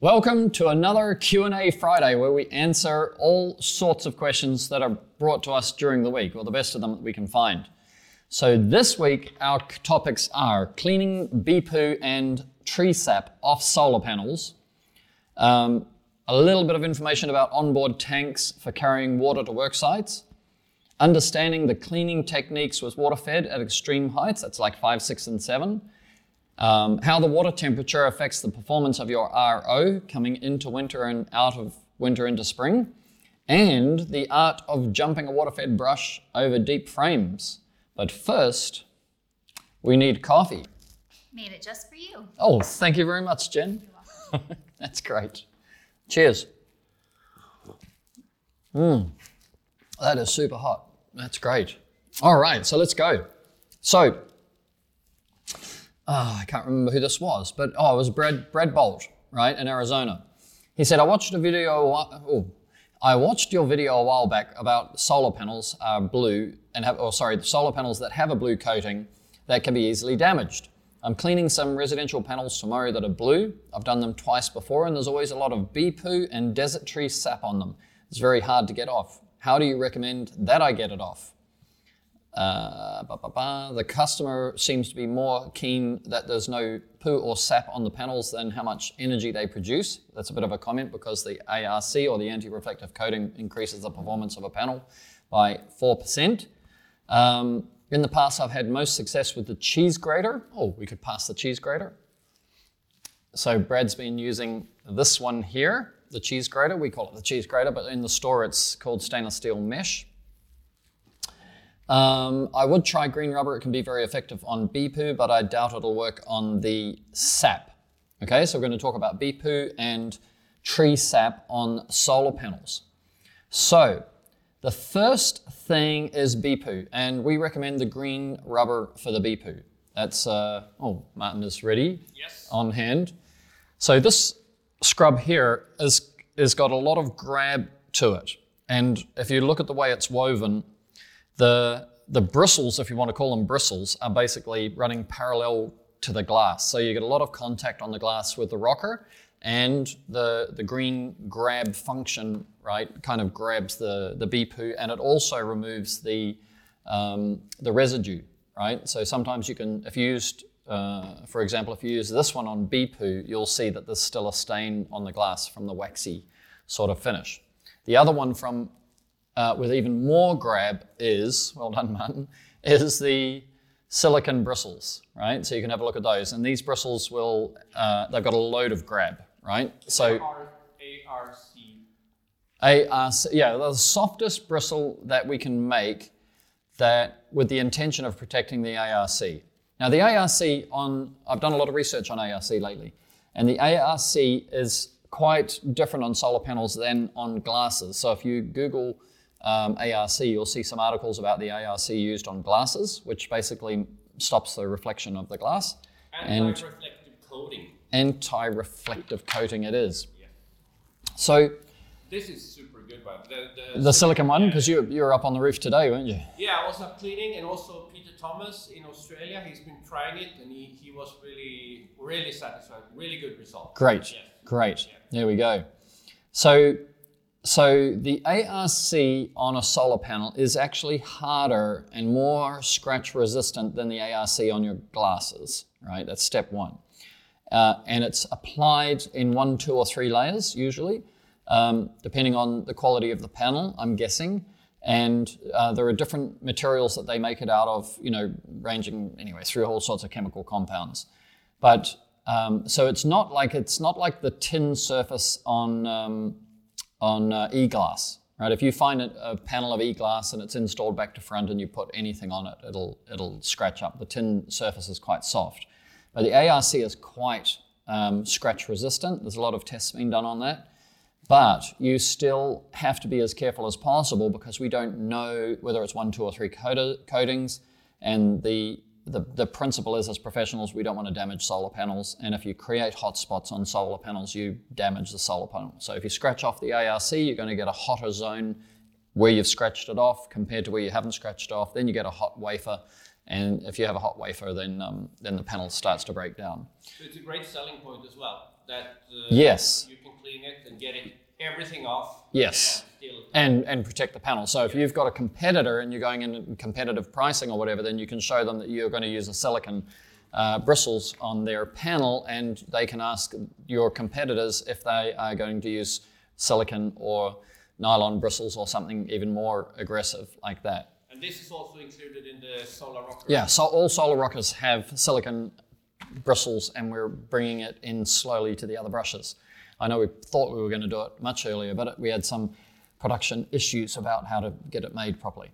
Welcome to another Q&A Friday where we answer all sorts of questions that are brought to us during the week, or the best of them that we can find. So this week our topics are cleaning bee poo and tree sap off solar panels, um, a little bit of information about onboard tanks for carrying water to work sites, understanding the cleaning techniques with water fed at extreme heights, that's like 5, 6, and 7, um, how the water temperature affects the performance of your RO coming into winter and out of winter into spring, and the art of jumping a water fed brush over deep frames. But first, we need coffee. Made it just for you. Oh, thank you very much, Jen. That's great. Cheers. Mmm, that is super hot. That's great. All right, so let's go. So, oh, I can't remember who this was, but oh, it was Brad, Brad Bolt, right, in Arizona. He said, I watched a video, oh, I watched your video a while back about solar panels are blue and have, or sorry, the solar panels that have a blue coating that can be easily damaged. I'm cleaning some residential panels tomorrow that are blue. I've done them twice before, and there's always a lot of bee poo and desert tree sap on them. It's very hard to get off. How do you recommend that I get it off? Uh, bah, bah, bah. The customer seems to be more keen that there's no poo or sap on the panels than how much energy they produce. That's a bit of a comment because the ARC or the anti-reflective coating increases the performance of a panel by 4%. Um, in the past, I've had most success with the cheese grater. Oh, we could pass the cheese grater. So Brad's been using this one here, the cheese grater. We call it the cheese grater, but in the store it's called stainless steel mesh. Um, I would try green rubber. It can be very effective on bee poo, but I doubt it'll work on the sap. Okay, so we're going to talk about bee poo and tree sap on solar panels. So the first thing is bee poo, and we recommend the green rubber for the bee poo. That's, uh, oh, Martin is ready. Yes. On hand. So this scrub here is, is got a lot of grab to it. And if you look at the way it's woven, the, the bristles, if you want to call them bristles, are basically running parallel to the glass. So you get a lot of contact on the glass with the rocker, and the, the green grab function, right, kind of grabs the, the poo, and it also removes the, um, the residue, right? So sometimes you can, if you used, uh, for example, if you use this one on poo, you'll see that there's still a stain on the glass from the waxy sort of finish. The other one from uh, with even more grab is, well done, Martin, is the silicon bristles, right? So you can have a look at those. And these bristles will, uh, they've got a load of grab, right? So ARC. ARC, yeah, the softest bristle that we can make that with the intention of protecting the ARC. Now the ARC on, I've done a lot of research on ARC lately, and the ARC is quite different on solar panels than on glasses. So if you Google um, ARC, you'll see some articles about the ARC used on glasses, which basically stops the reflection of the glass. And Anti-reflective coating. anti-reflective coating it is. Yeah. So This is super good one. The, the, the silicon one, because you, you were up on the roof today, weren't you? Yeah, I was up cleaning, and also Peter Thomas in Australia. He's been trying it, and he, he was really really satisfied. Really good result. Great, Yes. great. There we go. So, so the ARC on a solar panel is actually harder and more scratch resistant than the ARC on your glasses, right? That's step one. Uh, and it's applied in one, two, or three layers usually, um, depending on the quality of the panel, I'm guessing. And uh, there are different materials that they make it out of, you know, ranging anyway through all sorts of chemical compounds. But um, so it's not like it's not like the tin surface on um, on uh, e-glass, right? If you find a, a panel of e-glass and it's installed back to front and you put anything on it, it'll it'll scratch up. The tin surface is quite soft, but the ARC is quite um, scratch resistant. There's a lot of tests being done on that, but you still have to be as careful as possible because we don't know whether it's one, two, or three coat- coatings, and the the, the principle is as professionals we don't want to damage solar panels and if you create hot spots on solar panels you damage the solar panel so if you scratch off the arc you're going to get a hotter zone where you've scratched it off compared to where you haven't scratched off then you get a hot wafer And if you have a hot wafer, then um, then the panel starts to break down. So it's a great selling point as well. That uh, Yes. you can clean it and get it everything off. Yes. And and protect the panel. So if you've got a competitor and you're going in competitive pricing or whatever, then you can show them that you're going to use a silicon uh, bristles on their panel, and they can ask your competitors if they are going to use silicon or nylon bristles or something even more aggressive like that. And this is also included in the solar rocker. Yeah, so all solar rockers have silicon bristles, and we're bringing it in slowly to the other brushes. I know we thought we were going to do it much earlier, but we had some production issues about how to get it made properly.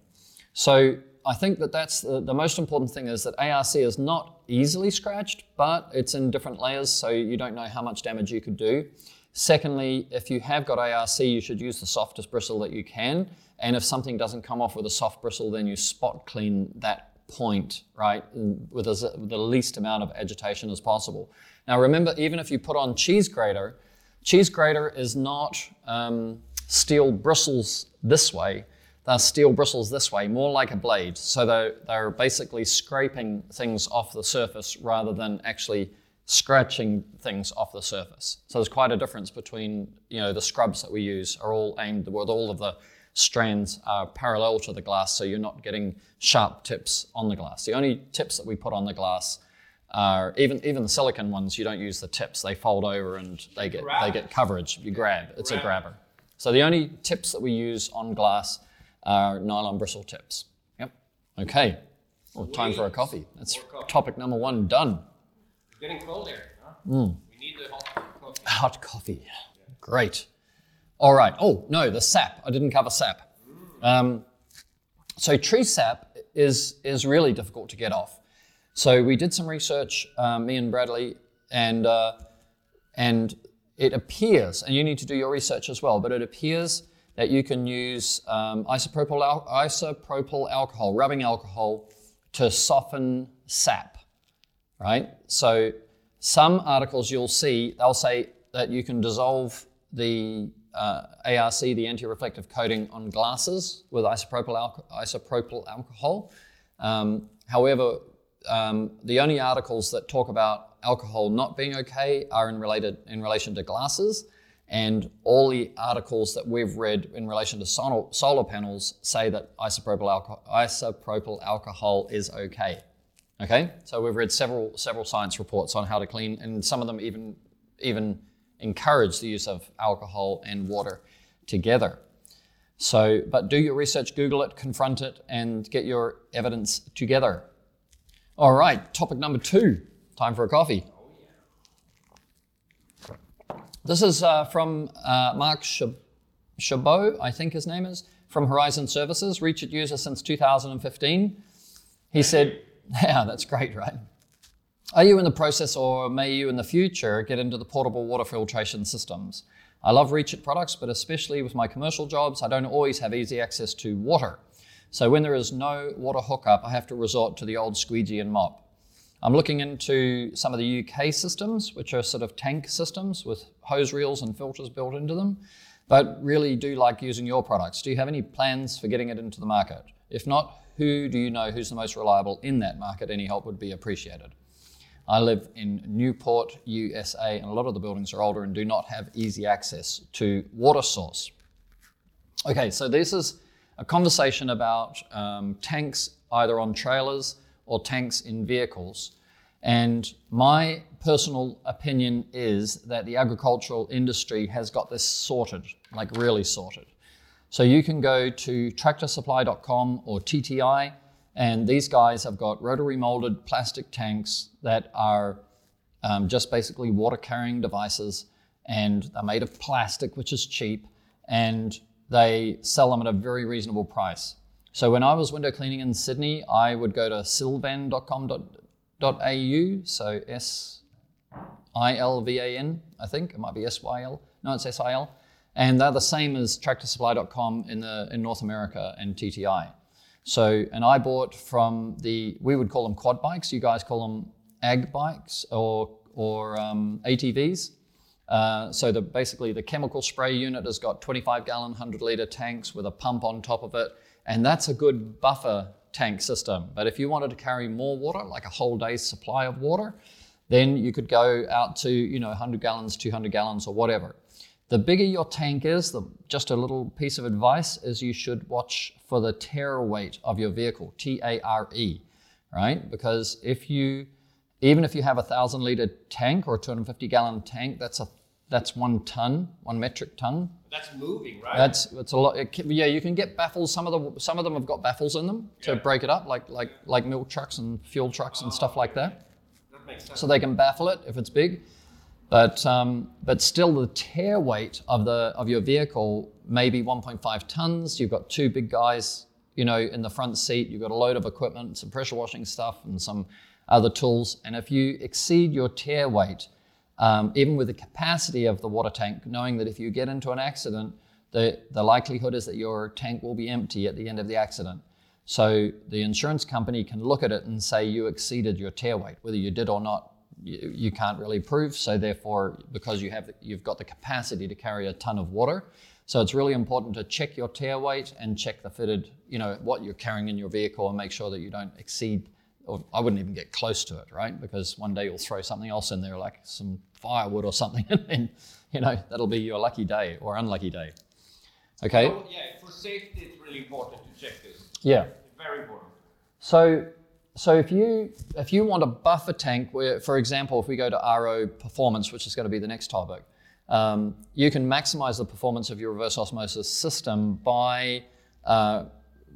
So I think that that's the, the most important thing is that ARC is not easily scratched, but it's in different layers, so you don't know how much damage you could do. Secondly, if you have got ARC, you should use the softest bristle that you can. And if something doesn't come off with a soft bristle, then you spot clean that point, right, with as- the least amount of agitation as possible. Now, remember, even if you put on cheese grater, cheese grater is not um, steel bristles this way. They're steel bristles this way, more like a blade. So they're, they're basically scraping things off the surface rather than actually scratching things off the surface. So there's quite a difference between, you know, the scrubs that we use are all aimed with all of the strands are parallel to the glass, so you're not getting sharp tips on the glass. The only tips that we put on the glass are even even the silicon ones. You don't use the tips; they fold over and they get they get coverage. You grab. It's a grabber. So the only tips that we use on glass are nylon bristle tips. Yep. Okay. Well, time for a coffee. That's coffee. topic number one done. It's getting cold here. Huh? Mm. We need the hot coffee. Hot coffee. Great. All right. Oh, no, the sap. I didn't cover sap. Um, so, tree sap is, is really difficult to get off. So, we did some research, um, me and Bradley, and, uh, and it appears, and you need to do your research as well, but it appears that you can use um, isopropyl, al- isopropyl alcohol, rubbing alcohol, to soften sap right? So some articles you'll see, they'll say that you can dissolve the uh, ARC, the anti-reflective coating on glasses with isopropyl, alco- isopropyl alcohol. Um, however, um, the only articles that talk about alcohol not being okay are in related in relation to glasses, and all the articles that we've read in relation to solar, solar panels say that isopropyl, alco- isopropyl alcohol is okay. Okay, so we've read several several science reports on how to clean, and some of them even even encourage the use of alcohol and water together. So, but do your research, Google it, confront it, and get your evidence together. All right, topic number two. Time for a coffee. This is uh, from uh, Mark Chabot, I think his name is, from Horizon Services, Reach It user since 2015. He said, Yeah, that's great, right? Are you in the process or may you in the future get into the portable water filtration systems? I love Reach It products, but especially with my commercial jobs, I don't always have easy access to water. So when there is no water hookup, I have to resort to the old squeegee and mop. I'm looking into some of the UK systems, which are sort of tank systems with hose reels and filters built into them, but really do like using your products. Do you have any plans for getting it into the market? If not, who do you know who's the most reliable in that market? Any help would be appreciated. I live in Newport, USA, and a lot of the buildings are older and do not have easy access to water source. Okay, so this is a conversation about um, tanks either on trailers or tanks in vehicles. And my personal opinion is that the agricultural industry has got this sorted, like really sorted. So you can go to tractorsupply.com or TTI, and these guys have got rotary molded plastic tanks that are um, just basically water carrying devices, and they're made of plastic, which is cheap, and they sell them at a very reasonable price. So when I was window cleaning in Sydney, I would go to silvan.com.au, so S I L V A N, I think. It might be S Y L. No, it's S I L. And they're the same as tractorsupply.com in, the, in North America and TTI. So, and I bought from the, we would call them quad bikes. You guys call them ag bikes or, or um, ATVs. Uh, so the, basically the chemical spray unit has got 25 gallon, 100 liter tanks with a pump on top of it. And that's a good buffer tank system. But if you wanted to carry more water, like a whole day's supply of water, then you could go out to you know 100 gallons, 200 gallons, or whatever. The bigger your tank is, the, just a little piece of advice is you should watch for the tare weight of your vehicle, T A R E, right? Because if you, even if you have a thousand liter tank or a 250 gallon tank, that's a that's one ton, one metric ton. That's moving, right? That's that's a lot. Can- yeah, you can get baffles. Some of the some of them have got baffles in them to Yeah. break it up, like like like milk trucks and fuel trucks and stuff like that that makes sense. so they can baffle it if it's big. But um, but still, the tare weight of the of your vehicle may be 1.5 tons. You've got two big guys, you know, in the front seat. You've got a load of equipment, some pressure washing stuff, and some other tools. And if you exceed your tare weight, um, even with the capacity of the water tank, knowing that if you get into an accident, the the likelihood is that your tank will be empty at the end of the accident. So the insurance company can look at it and say you exceeded your tare weight. Whether you did or not, you, you can't really prove. So therefore, because you have you've got the capacity to carry a ton of water, so it's really important to check your tare weight and check the fitted, you know, what you're carrying in your vehicle and make sure that you don't exceed. Or I wouldn't even get close to it, right? Because one day you'll throw something else in there, like some firewood or something, and then you know that'll be your lucky day or unlucky day. Okay. So, yeah, for safety, it's really important to check this. Yeah. Very important. So, so if you if you want a buffer tank, where, for example, if we go to RO performance, which is going to be the next topic, um, you can maximize the performance of your reverse osmosis system by uh,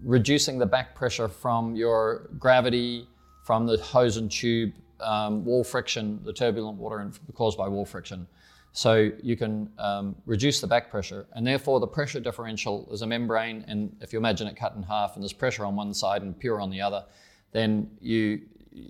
reducing the back pressure from your gravity, from the hose and tube, um, wall friction, the turbulent water caused by wall friction. So you can um, reduce the back pressure, and therefore the pressure differential is a membrane. And if you imagine it cut in half, and there's pressure on one side and pure on the other, then you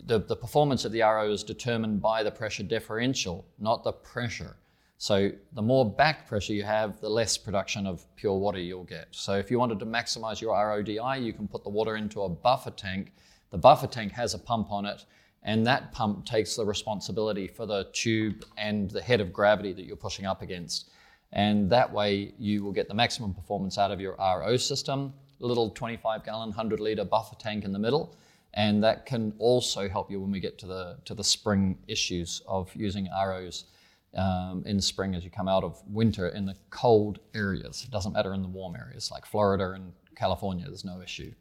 the, the performance of the RO is determined by the pressure differential, not the pressure. So the more back pressure you have, the less production of pure water you'll get. So if you wanted to maximize your RODI, you can put the water into a buffer tank. The buffer tank has a pump on it, and that pump takes the responsibility for the tube and the head of gravity that you're pushing up against. And that way you will get the maximum performance out of your RO system, little 25 gallon, 100 liter buffer tank in the middle. And that can also help you when we get to the, to the spring issues of using ROs um, in spring as you come out of winter in the cold areas. It doesn't matter in the warm areas like Florida and California, there's no issue.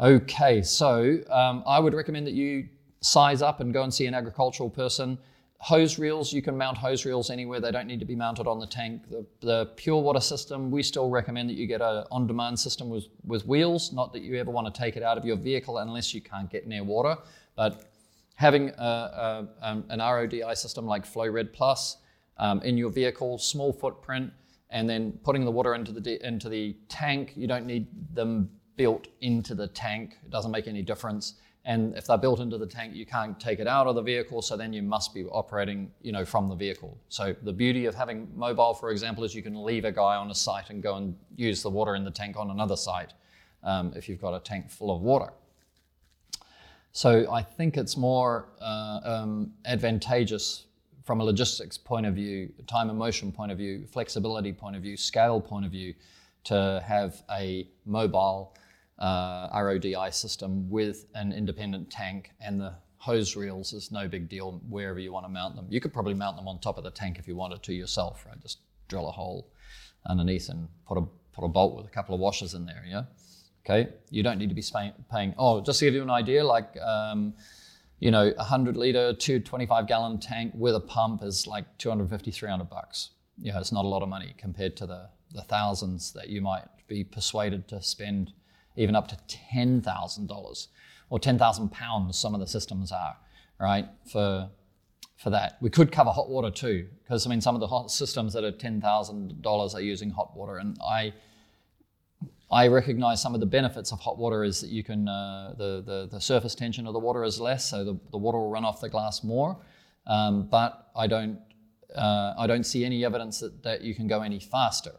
Okay, so um, I would recommend that you size up and go and see an agricultural person. Hose reels, you can mount hose reels anywhere. They don't need to be mounted on the tank. The, the pure water system, we still recommend that you get a on-demand system with, with wheels. Not that you ever want to take it out of your vehicle unless you can't get near water. But having a, a, um, an RODI system like FlowRed Plus um, in your vehicle, small footprint, and then putting the water into the into the tank. You don't need them built into the tank. It doesn't make any difference. And if they're built into the tank, you can't take it out of the vehicle. So then you must be operating, you know, from the vehicle. So the beauty of having mobile, for example, is you can leave a guy on a site and go and use the water in the tank on another site um, if you've got a tank full of water. So I think it's more uh, um, advantageous from a logistics point of view, time and motion point of view, flexibility point of view, scale point of view, to have a mobile uh, RODI system with an independent tank and the hose reels is no big deal wherever you want to mount them. You could probably mount them on top of the tank if you wanted to yourself, right? Just drill a hole underneath and put a put a bolt with a couple of washers in there, yeah. Okay, you don't need to be paying. Oh, just to give you an idea, like um, you know, a 100 liter, 225 gallon tank with a pump is like 250, 300 bucks. Yeah, it's not a lot of money compared to the, the thousands that you might be persuaded to spend, even up to $10,000 or 10,000 pounds, some of the systems are, right, for, for that. We could cover hot water too, because I mean, some of the hot systems that are $10,000 are using hot water. And I, I recognize some of the benefits of hot water is that you can, uh, the, the, the surface tension of the water is less, so the, the water will run off the glass more. Um, but I don't, uh, I don't see any evidence that, that you can go any faster,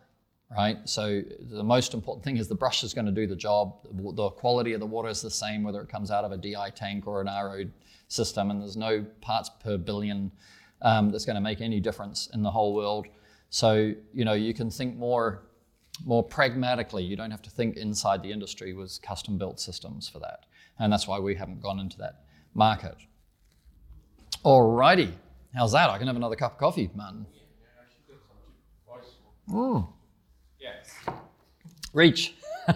right? So the most important thing is the brush is going to do the job. The, quality of the water is the same whether it comes out of a DI tank or an RO system, and there's no parts per billion um, that's going to make any difference in the whole world. So you know you can think more more pragmatically. You don't have to think inside the industry with custom built systems for that. And that's why we haven't gone into that market. Alrighty. How's that? I can have another cup of coffee, man. Mm. Reach.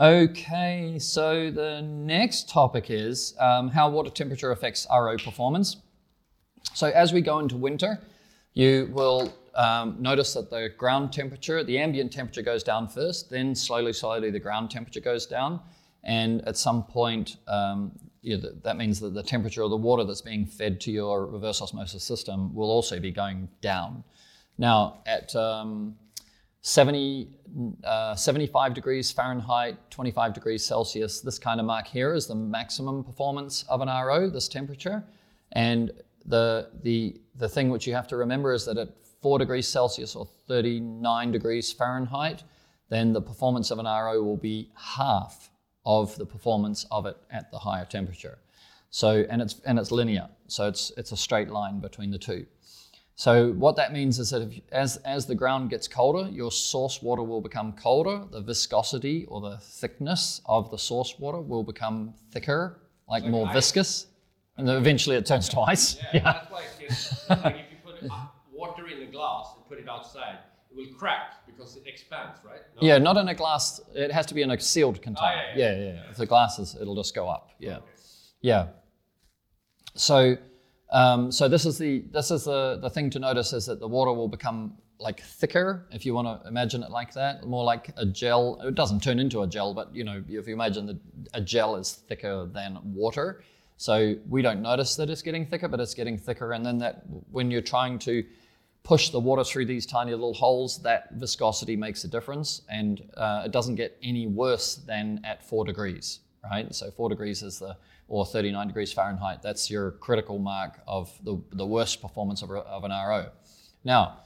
okay, so the next topic is um, how water temperature affects RO performance. So as we go into winter, you will um, notice that the ground temperature, the ambient temperature goes down first, then slowly, slowly the ground temperature goes down. And at some point, um, you know, that means that the temperature of the water that's being fed to your reverse osmosis system will also be going down. Now, at um, 70, uh, 75 degrees Fahrenheit, 25 degrees Celsius, this kind of mark here is the maximum performance of an RO, this temperature. And the, the, the thing which you have to remember is that at 4 degrees Celsius or 39 degrees Fahrenheit, then the performance of an RO will be half of the performance of it at the higher temperature. So, and it's, and it's linear, so it's, it's a straight line between the two. So what that means is that if, as, as the ground gets colder, your source water will become colder. The viscosity or the thickness of the source water will become thicker, like, more ice. viscous. And then eventually it turns to ice. Yeah, that's why it's like if you put water in a glass and put it outside, it will crack because it expands, right? No? Yeah, not in a glass. It has to be in a sealed oh, container. yeah, yeah, yeah, If the glass is, it'll just go up. Yeah, yeah. So, um, so this is the this is the the thing to notice is that the water will become like thicker, if you want to imagine it like that, more like a gel. It doesn't turn into a gel, but you know, if you imagine that a gel is thicker than water, so we don't notice that it's getting thicker, but it's getting thicker, and then that when you're trying to push the water through these tiny little holes, that viscosity makes a difference, and uh, it doesn't get any worse than at four degrees, right? So four degrees is the or 39 degrees Fahrenheit. That's your critical mark of the, the worst performance of, of an RO. Now,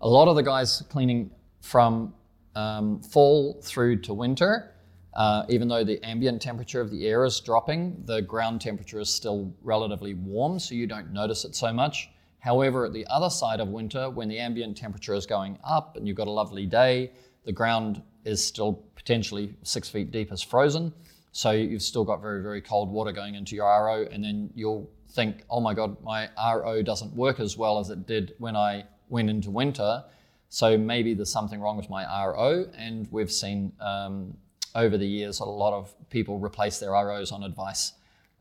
a lot of the guys cleaning from um, fall through to winter, uh, even though the ambient temperature of the air is dropping, the ground temperature is still relatively warm, so you don't notice it so much. However, at the other side of winter, when the ambient temperature is going up and you've got a lovely day, the ground is still potentially six feet deep as frozen. So you've still got very, very cold water going into your RO, and then you'll think, oh my God, my RO doesn't work as well as it did when I went into winter. So maybe there's something wrong with my RO. And we've seen um, over the years a lot of people replace their ROs on advice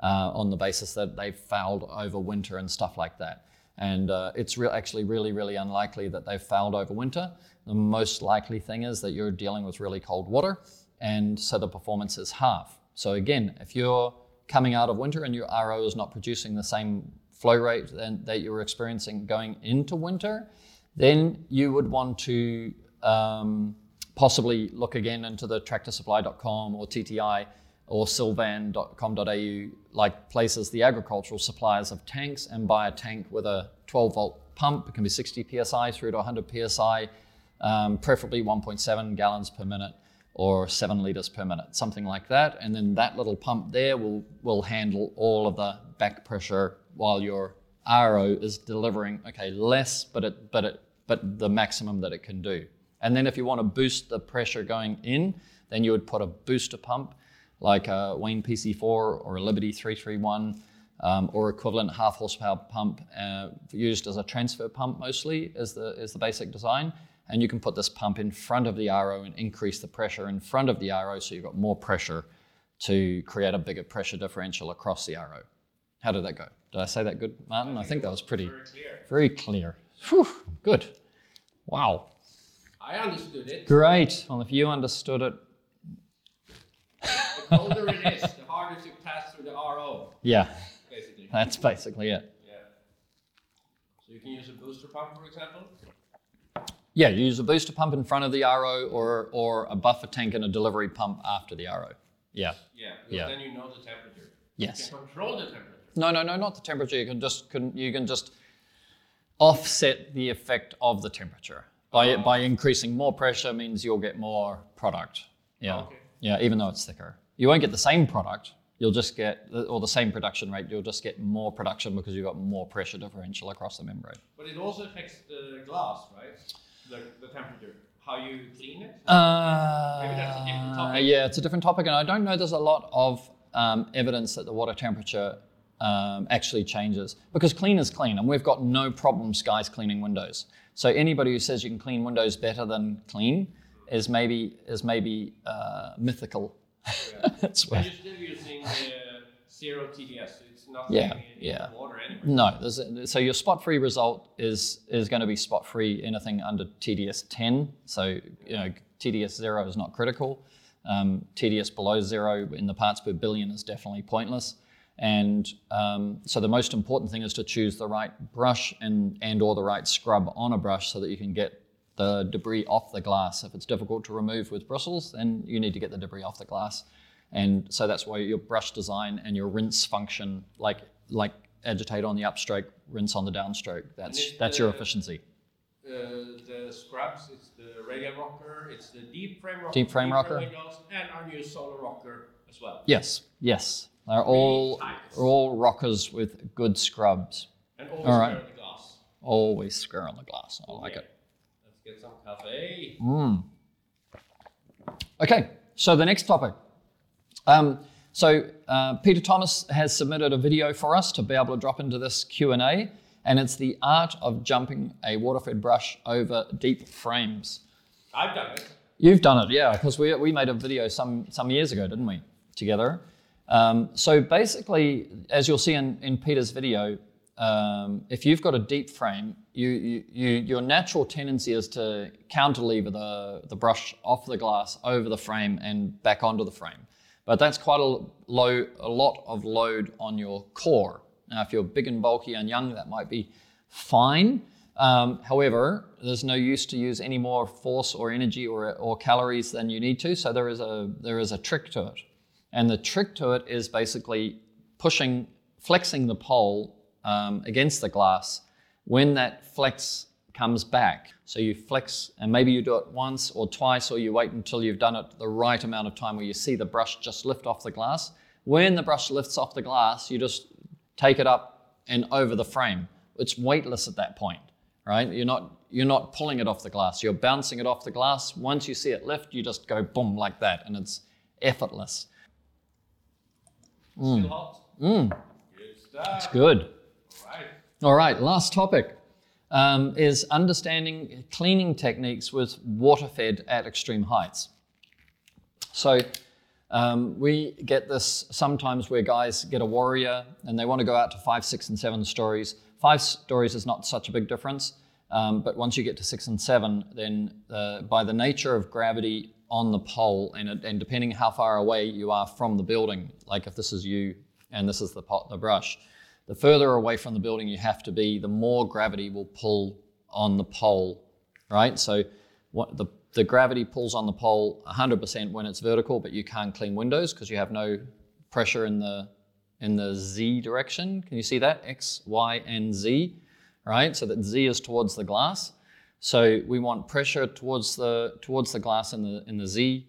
uh, on the basis that they've failed over winter and stuff like that. And uh, it's re- actually really, really unlikely that they've failed over winter. The most likely thing is that you're dealing with really cold water, and so the performance is half. So again, if you're coming out of winter and your RO is not producing the same flow rate that you were experiencing going into winter, then you would want to um, possibly look again into the tractorsupply.com or TTI or silvan.com.au, like places, the agricultural suppliers of tanks, and buy a tank with a 12 volt pump. It can be 60 psi through to 100 psi, um, preferably 1.7 gallons per minute or seven liters per minute, something like that. And then that little pump there will, will handle all of the back pressure while your RO is delivering, okay, less, but it, but it, but the maximum that it can do. And then if you want to boost the pressure going in, then you would put a booster pump like a Wayne PC4 or a Liberty 331 um, or equivalent half horsepower pump uh, used as a transfer pump mostly is the, is the basic design. And you can put this pump in front of the RO and increase the pressure in front of the RO so you've got more pressure to create a bigger pressure differential across the RO. How did that go? Did I say that good, Martin? I think that was pretty Very clear. very clear. Whew, good. Wow. I understood it. Great. Well, if you understood it, The colder it is, the harder to pass through the RO, yeah, basically. that's basically it. Yeah. So you can use a booster pump, for example. Yeah, you use a booster pump in front of the RO or, or a buffer tank and a delivery pump after the RO. Yeah. Yeah. Yeah. then you know the temperature. Yes. You can control the temperature. No, no, no, not the temperature. You can just can, you can just offset the effect of the temperature by Oh. by increasing more pressure means you'll get more product. Yeah, Okay. yeah, even though it's thicker, you won't get the same product. You'll just get or the same production rate. You'll just get more production because you've got more pressure differential across the membrane. But it also affects the glass, right? The, the temperature. how you clean it? Uh, Maybe that's a different topic. Yeah, it's a different topic, and I don't know there's a lot of um, evidence that the water temperature um, actually changes because clean is clean, and we've got no problems, guys, cleaning windows. So anybody who says you can clean windows better than clean is maybe is maybe uh, mythical. That's And where. you're still using uh, zero TDS. Yeah, yeah. water anyway. No, there's a, so your spot-free result is is going to be spot-free anything under TDS 10. So you know TDS zero is not critical. Um, TDS below zero in the parts per billion is definitely pointless. And um, so the most important thing is to choose the right brush and and or the right scrub on a brush so that you can get the debris off the glass. If it's difficult to remove with bristles, then you need to get the debris off the glass. And so that's why your brush design and your rinse function, like like agitate on the upstroke, rinse on the downstroke. That's that's your efficiency. Uh, the scrubs, it's the radial rocker, it's the deep frame rocker, Deep frame rocker. windows, and our new solar rocker as well. Yes, yes, they're all are all rockers with good scrubs. And always All right. wear the glass. Always square on the glass. I like it. Let's get some cafe. Okay, so the next topic. Um, so uh, Peter Thomas has submitted a video for us to be able to drop into this Q and A, and it's the art of jumping a water-fed brush over deep frames. I've done it. You've done it, yeah, because we, we made a video some, some years ago, didn't we, together? Um, so basically, as you'll see in, in Peter's video, um, if you've got a deep frame, you, you, you, your natural tendency is to counterlever the, the brush off the glass over the frame and back onto the frame. But that's quite a, low, a lot of load on your core. Now, if you're big and bulky and young, that might be fine. Um, however, there's no use to use any more force or energy or, or calories than you need to. So there is a there is a trick to it, and the trick to it is basically pushing, flexing the pole um, against the glass when that flex comes back. So you flex, and maybe you do it once or twice, or you wait until you've done it the right amount of time where you see the brush just lift off the glass. When the brush lifts off the glass, you just take it up and over the frame. It's weightless at that point, right? You're not you're not pulling it off the glass. You're bouncing it off the glass. Once you see it lift, you just go boom like that, and it's effortless. Still hot. Good stuff. Mm. It's good. Right. All right, last topic um, is understanding cleaning techniques with water fed at extreme heights. So um, we get this sometimes where guys get a warrior and they want to go out to five, six, and seven stories. Five stories is not such a big difference, um, but once you get to six and seven, then uh, by the nature of gravity on the pole and, and depending how far away you are from the building, like if this is you and this is the pot, the brush, the further away from the building you have to be, the more gravity will pull on the pole, right? So what the, the gravity pulls on the pole 100% when it's vertical, but you can't clean windows because you have no pressure in the in the z direction. Can you see that? X, Y, and Z, right? So that Z is towards the glass. So we want pressure towards the towards the glass in the in the Z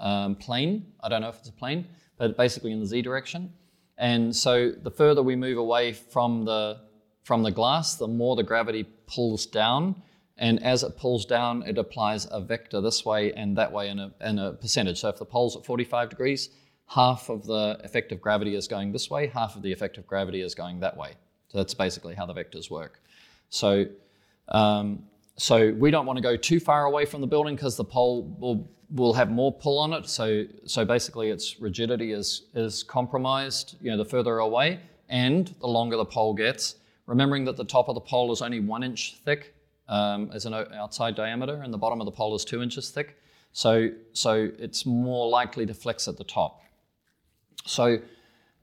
um, plane. I don't know if it's a plane, but basically in the Z direction. And so the further we move away from the from the glass, the more the gravity pulls down. And as it pulls down, it applies a vector this way and that way in a, in a percentage. So if the pole's at 45 degrees, half of the effective gravity is going this way, half of the effective gravity is going that way. So that's basically how the vectors work. So um, so we don't want to go too far away from the building because the pole will will have more pull on it. So so basically, its rigidity is is compromised. You know, the further away and the longer the pole gets. Remembering that the top of the pole is only one inch thick um, as an outside diameter, and the bottom of the pole is two inches thick. So so it's more likely to flex at the top. So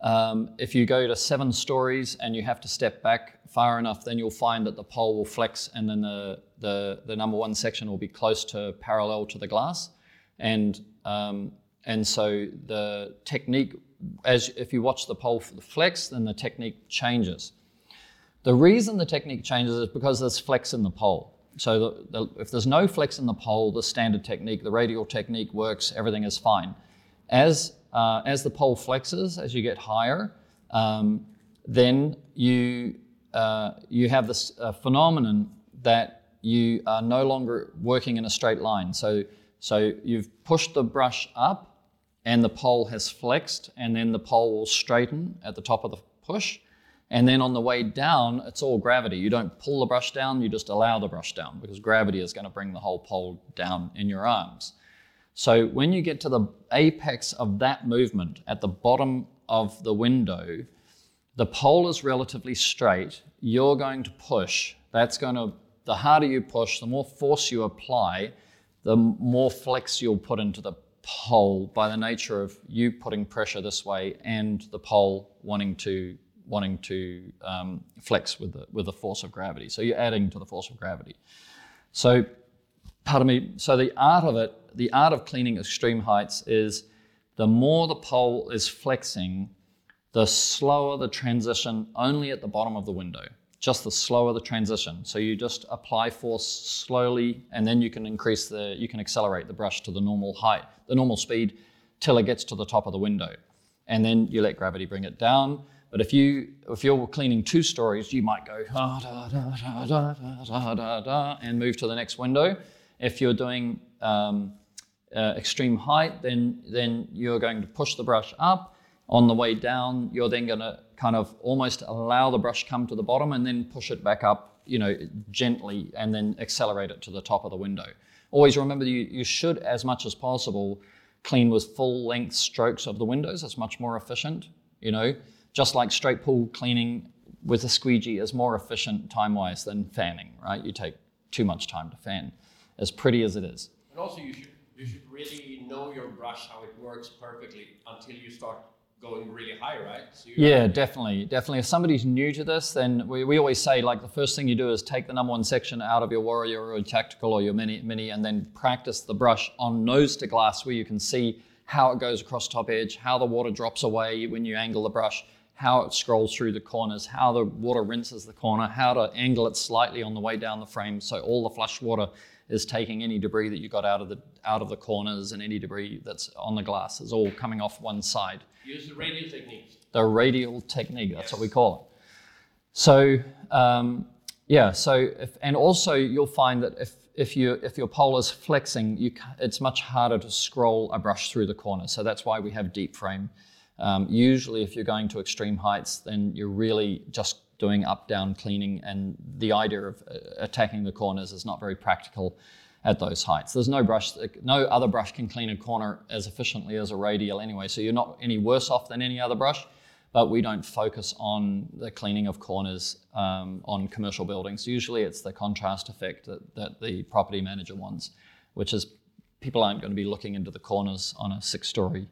um, if you go to seven stories and you have to step back far enough, then you'll find that the pole will flex and then the, the, the number one section will be close to parallel to the glass. And, um, and so the technique, as if you watch the pole for the flex, then the technique changes. The reason the technique changes is because there's flex in the pole. So the, the, if there's no flex in the pole, the standard technique, the radial technique works, everything is fine. As, uh, as the pole flexes, as you get higher, um, then you, uh, you have this uh, phenomenon that you are no longer working in a straight line. So, so you've pushed the brush up and the pole has flexed, and then the pole will straighten at the top of the push. And then on the way down, it's all gravity. You don't pull the brush down, you just allow the brush down because gravity is going to bring the whole pole down in your arms. So when you get to the apex of that movement at the bottom of the window, the pole is relatively straight. You're going to push. That's going to, the harder you push, the more force you apply, the more flex you'll put into the pole by the nature of you putting pressure this way and the pole wanting to wanting to um, flex with the with the force of gravity. So you're adding to the force of gravity. So, pardon me. So the art of it, the art of cleaning extreme heights is the more the pole is flexing, the slower the transition only at the bottom of the window just the slower the transition. So you just apply force slowly, and then you can increase the, you can accelerate the brush to the normal height, the normal speed, till it gets to the top of the window, and then you let gravity bring it down. But if you if you're cleaning two stories, you might go da da da da da da da da and move to the next window. If you're doing um, uh, extreme height, then then you're going to push the brush up. On the way down, you're then going to kind of almost allow the brush come to the bottom and then push it back up, you know, gently and then accelerate it to the top of the window. Always remember you, you should, as much as possible, clean with full length strokes of the windows. It's much more efficient, you know, just like straight pull cleaning with a squeegee is more efficient time wise than fanning, right? You take too much time to fan, as pretty as it is. And also, you should you should really know your brush how it works perfectly until you start going really high, right? So yeah, definitely, definitely. If somebody's new to this, then we, we always say like the first thing you do is take the number one section out of your warrior or your tactical or your mini mini, and then practice the brush on nose to glass where you can see how it goes across top edge, how the water drops away when you angle the brush, how it scrolls through the corners, how the water rinses the corner, how to angle it slightly on the way down the frame so all the flush water is taking any debris that you got out of the out of the corners and any debris that's on the glass is all coming off one side. Use the radial technique. The radial technique, that's yes. what we call it. So um, yeah, so if, and also you'll find that if if you if your pole is flexing, you, it's much harder to scroll a brush through the corner. So that's why we have deep frame. Um, usually, if you're going to extreme heights, then you're really just doing up down cleaning, and the idea of uh, attacking the corners is not very practical at those heights. There's no brush, no other brush can clean a corner as efficiently as a radial anyway, so you're not any worse off than any other brush. But we don't focus on the cleaning of corners um, on commercial buildings. Usually, it's the contrast effect that, that the property manager wants, which is people aren't going to be looking into the corners on a six-story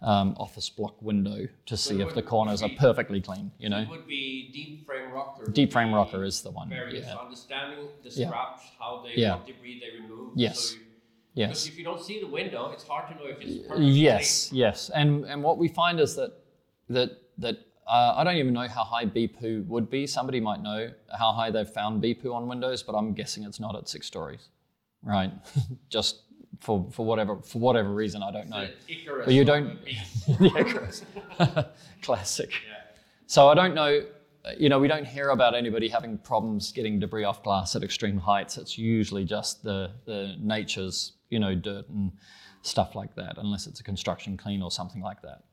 um, office block window to see if the corners are perfectly clean. You know, it would be deep frame rocker. Deep frame rocker is the one. Very yeah. understanding the scraps, yeah. how they yeah. what debris they remove. Yes. So you, yes. Because if you don't see the window, it's hard to know if it's perfectly Yes, clean. yes, and and what we find is that that that uh, I don't even know how high bee poo would be. Somebody might know how high they've found bee poo on windows, but I'm guessing it's not at six stories, right? Just for, for whatever for whatever reason I don't know. but you don't. Icarus. Classic. Yeah. So I don't know. You know, we don't hear about anybody having problems getting debris off glass at extreme heights. It's usually just the the nature's you know dirt and stuff like that, unless it's a construction clean or something like that.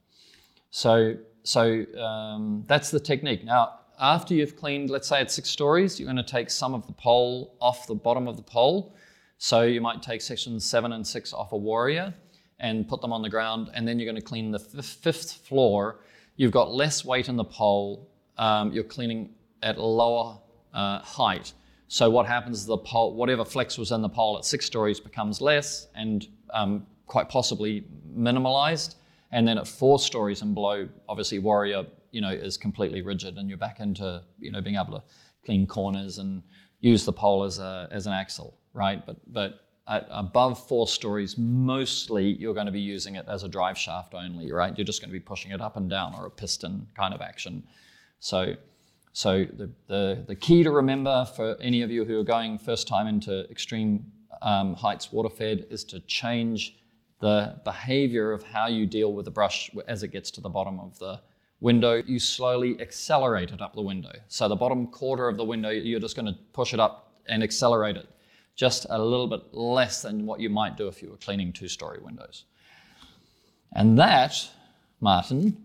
So so um, that's the technique. Now after you've cleaned, let's say it's six stories, you're going to take some of the pole off the bottom of the pole so you might take sections seven and six off a warrior and put them on the ground, and then you're going to clean the fifth floor. You've got less weight in the pole. Um, you're cleaning at a lower uh, height. So what happens is the pole, whatever flex was in the pole at six stories becomes less and um, quite possibly minimalized. And then at four stories and below, obviously Warrior, you know, is completely rigid, and you're back into you know being able to clean corners and use the pole as a as an axle right? But, but above four stories, mostly you're going to be using it as a drive shaft only, right? You're just going to be pushing it up and down or a piston kind of action. So, so the, the, the key to remember for any of you who are going first time into extreme um, heights waterfed is to change the behavior of how you deal with the brush as it gets to the bottom of the window. You slowly accelerate it up the window. So the bottom quarter of the window, you're just going to push it up and accelerate it just a little bit less than what you might do if you were cleaning two-story windows. And that, Martin,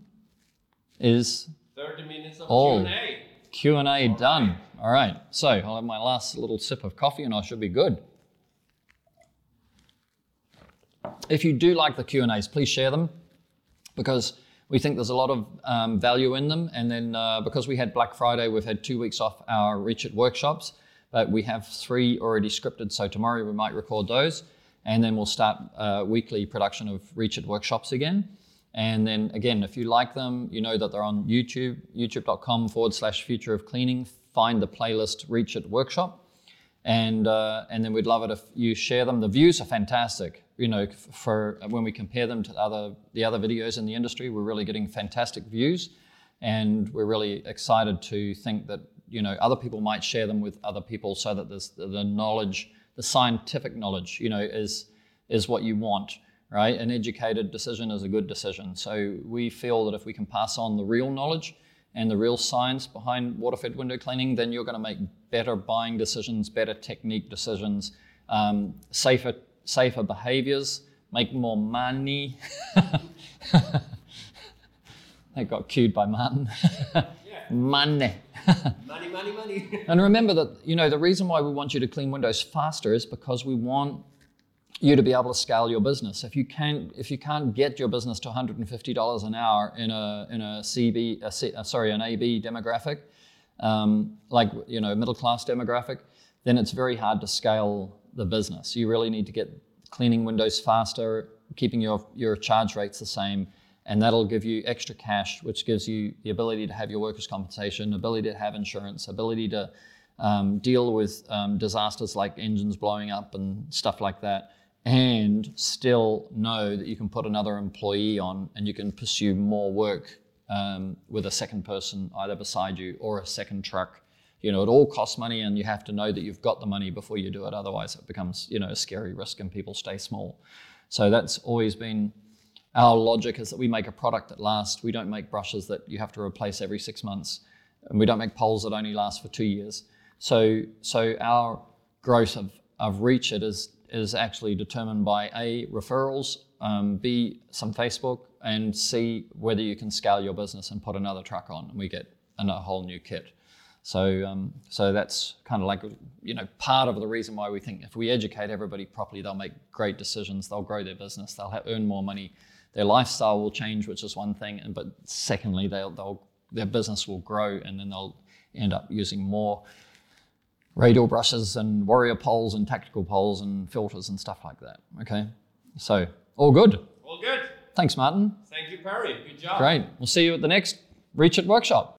is 30 minutes of All. Q&A. Q&A done. All right, so I'll have my last little sip of coffee and I should be good. If you do like the Q&As, please share them because we think there's a lot of um, value in them. And then uh, because we had Black Friday, we've had two weeks off our Reach workshops, but we have three already scripted. So tomorrow we might record those. And then we'll start uh, weekly production of Reach workshops again. And then again, if you like them, you know that they're on YouTube, youtube.com forward slash future of cleaning. Find the playlist Reach It Workshop. And, uh, and then we'd love it if you share them. The views are fantastic. You know, for when we compare them to other, the other videos in the industry, we're really getting fantastic views. And we're really excited to think that, you know, other people might share them with other people so that the the knowledge, the scientific knowledge, you know, is, is what you want right? An educated decision is a good decision. So we feel that if we can pass on the real knowledge and the real science behind water-fed window cleaning, then you're going to make better buying decisions, better technique decisions, um, safer safer behaviors, make more money. that got cued by Martin. money. Money, money, money. And remember that you know the reason why we want you to clean windows faster is because we want you to be able to scale your business. If you can't, if you can't get your business to $150 an hour in a in a CB, a C, uh, sorry, an AB demographic, um, like you know middle class demographic, then it's very hard to scale the business. You really need to get cleaning windows faster, keeping your your charge rates the same, and that'll give you extra cash, which gives you the ability to have your workers' compensation, ability to have insurance, ability to um, deal with um, disasters like engines blowing up and stuff like that, and still know that you can put another employee on and you can pursue more work um, with a second person either beside you or a second truck. You know, it all costs money, and you have to know that you've got the money before you do it. Otherwise, it becomes you know a scary risk, and people stay small. So that's always been our logic is that we make a product that lasts. We don't make brushes that you have to replace every six months, and we don't make poles that only last for two years. So, so our growth of, of Reach It is is actually determined by a referrals, um, b some Facebook, and c whether you can scale your business and put another truck on, and we get a whole new kit. So, um, so that's kind of like you know part of the reason why we think if we educate everybody properly, they'll make great decisions, they'll grow their business, they'll have, earn more money, their lifestyle will change, which is one thing, and but secondly, they'll, they'll their business will grow, and then they'll end up using more radial brushes and warrior poles and tactical poles and filters and stuff like that. Okay, so all good. All good. Thanks, Martin. Thank you, Perry. Good job. Great. We'll see you at the next Reach It workshop.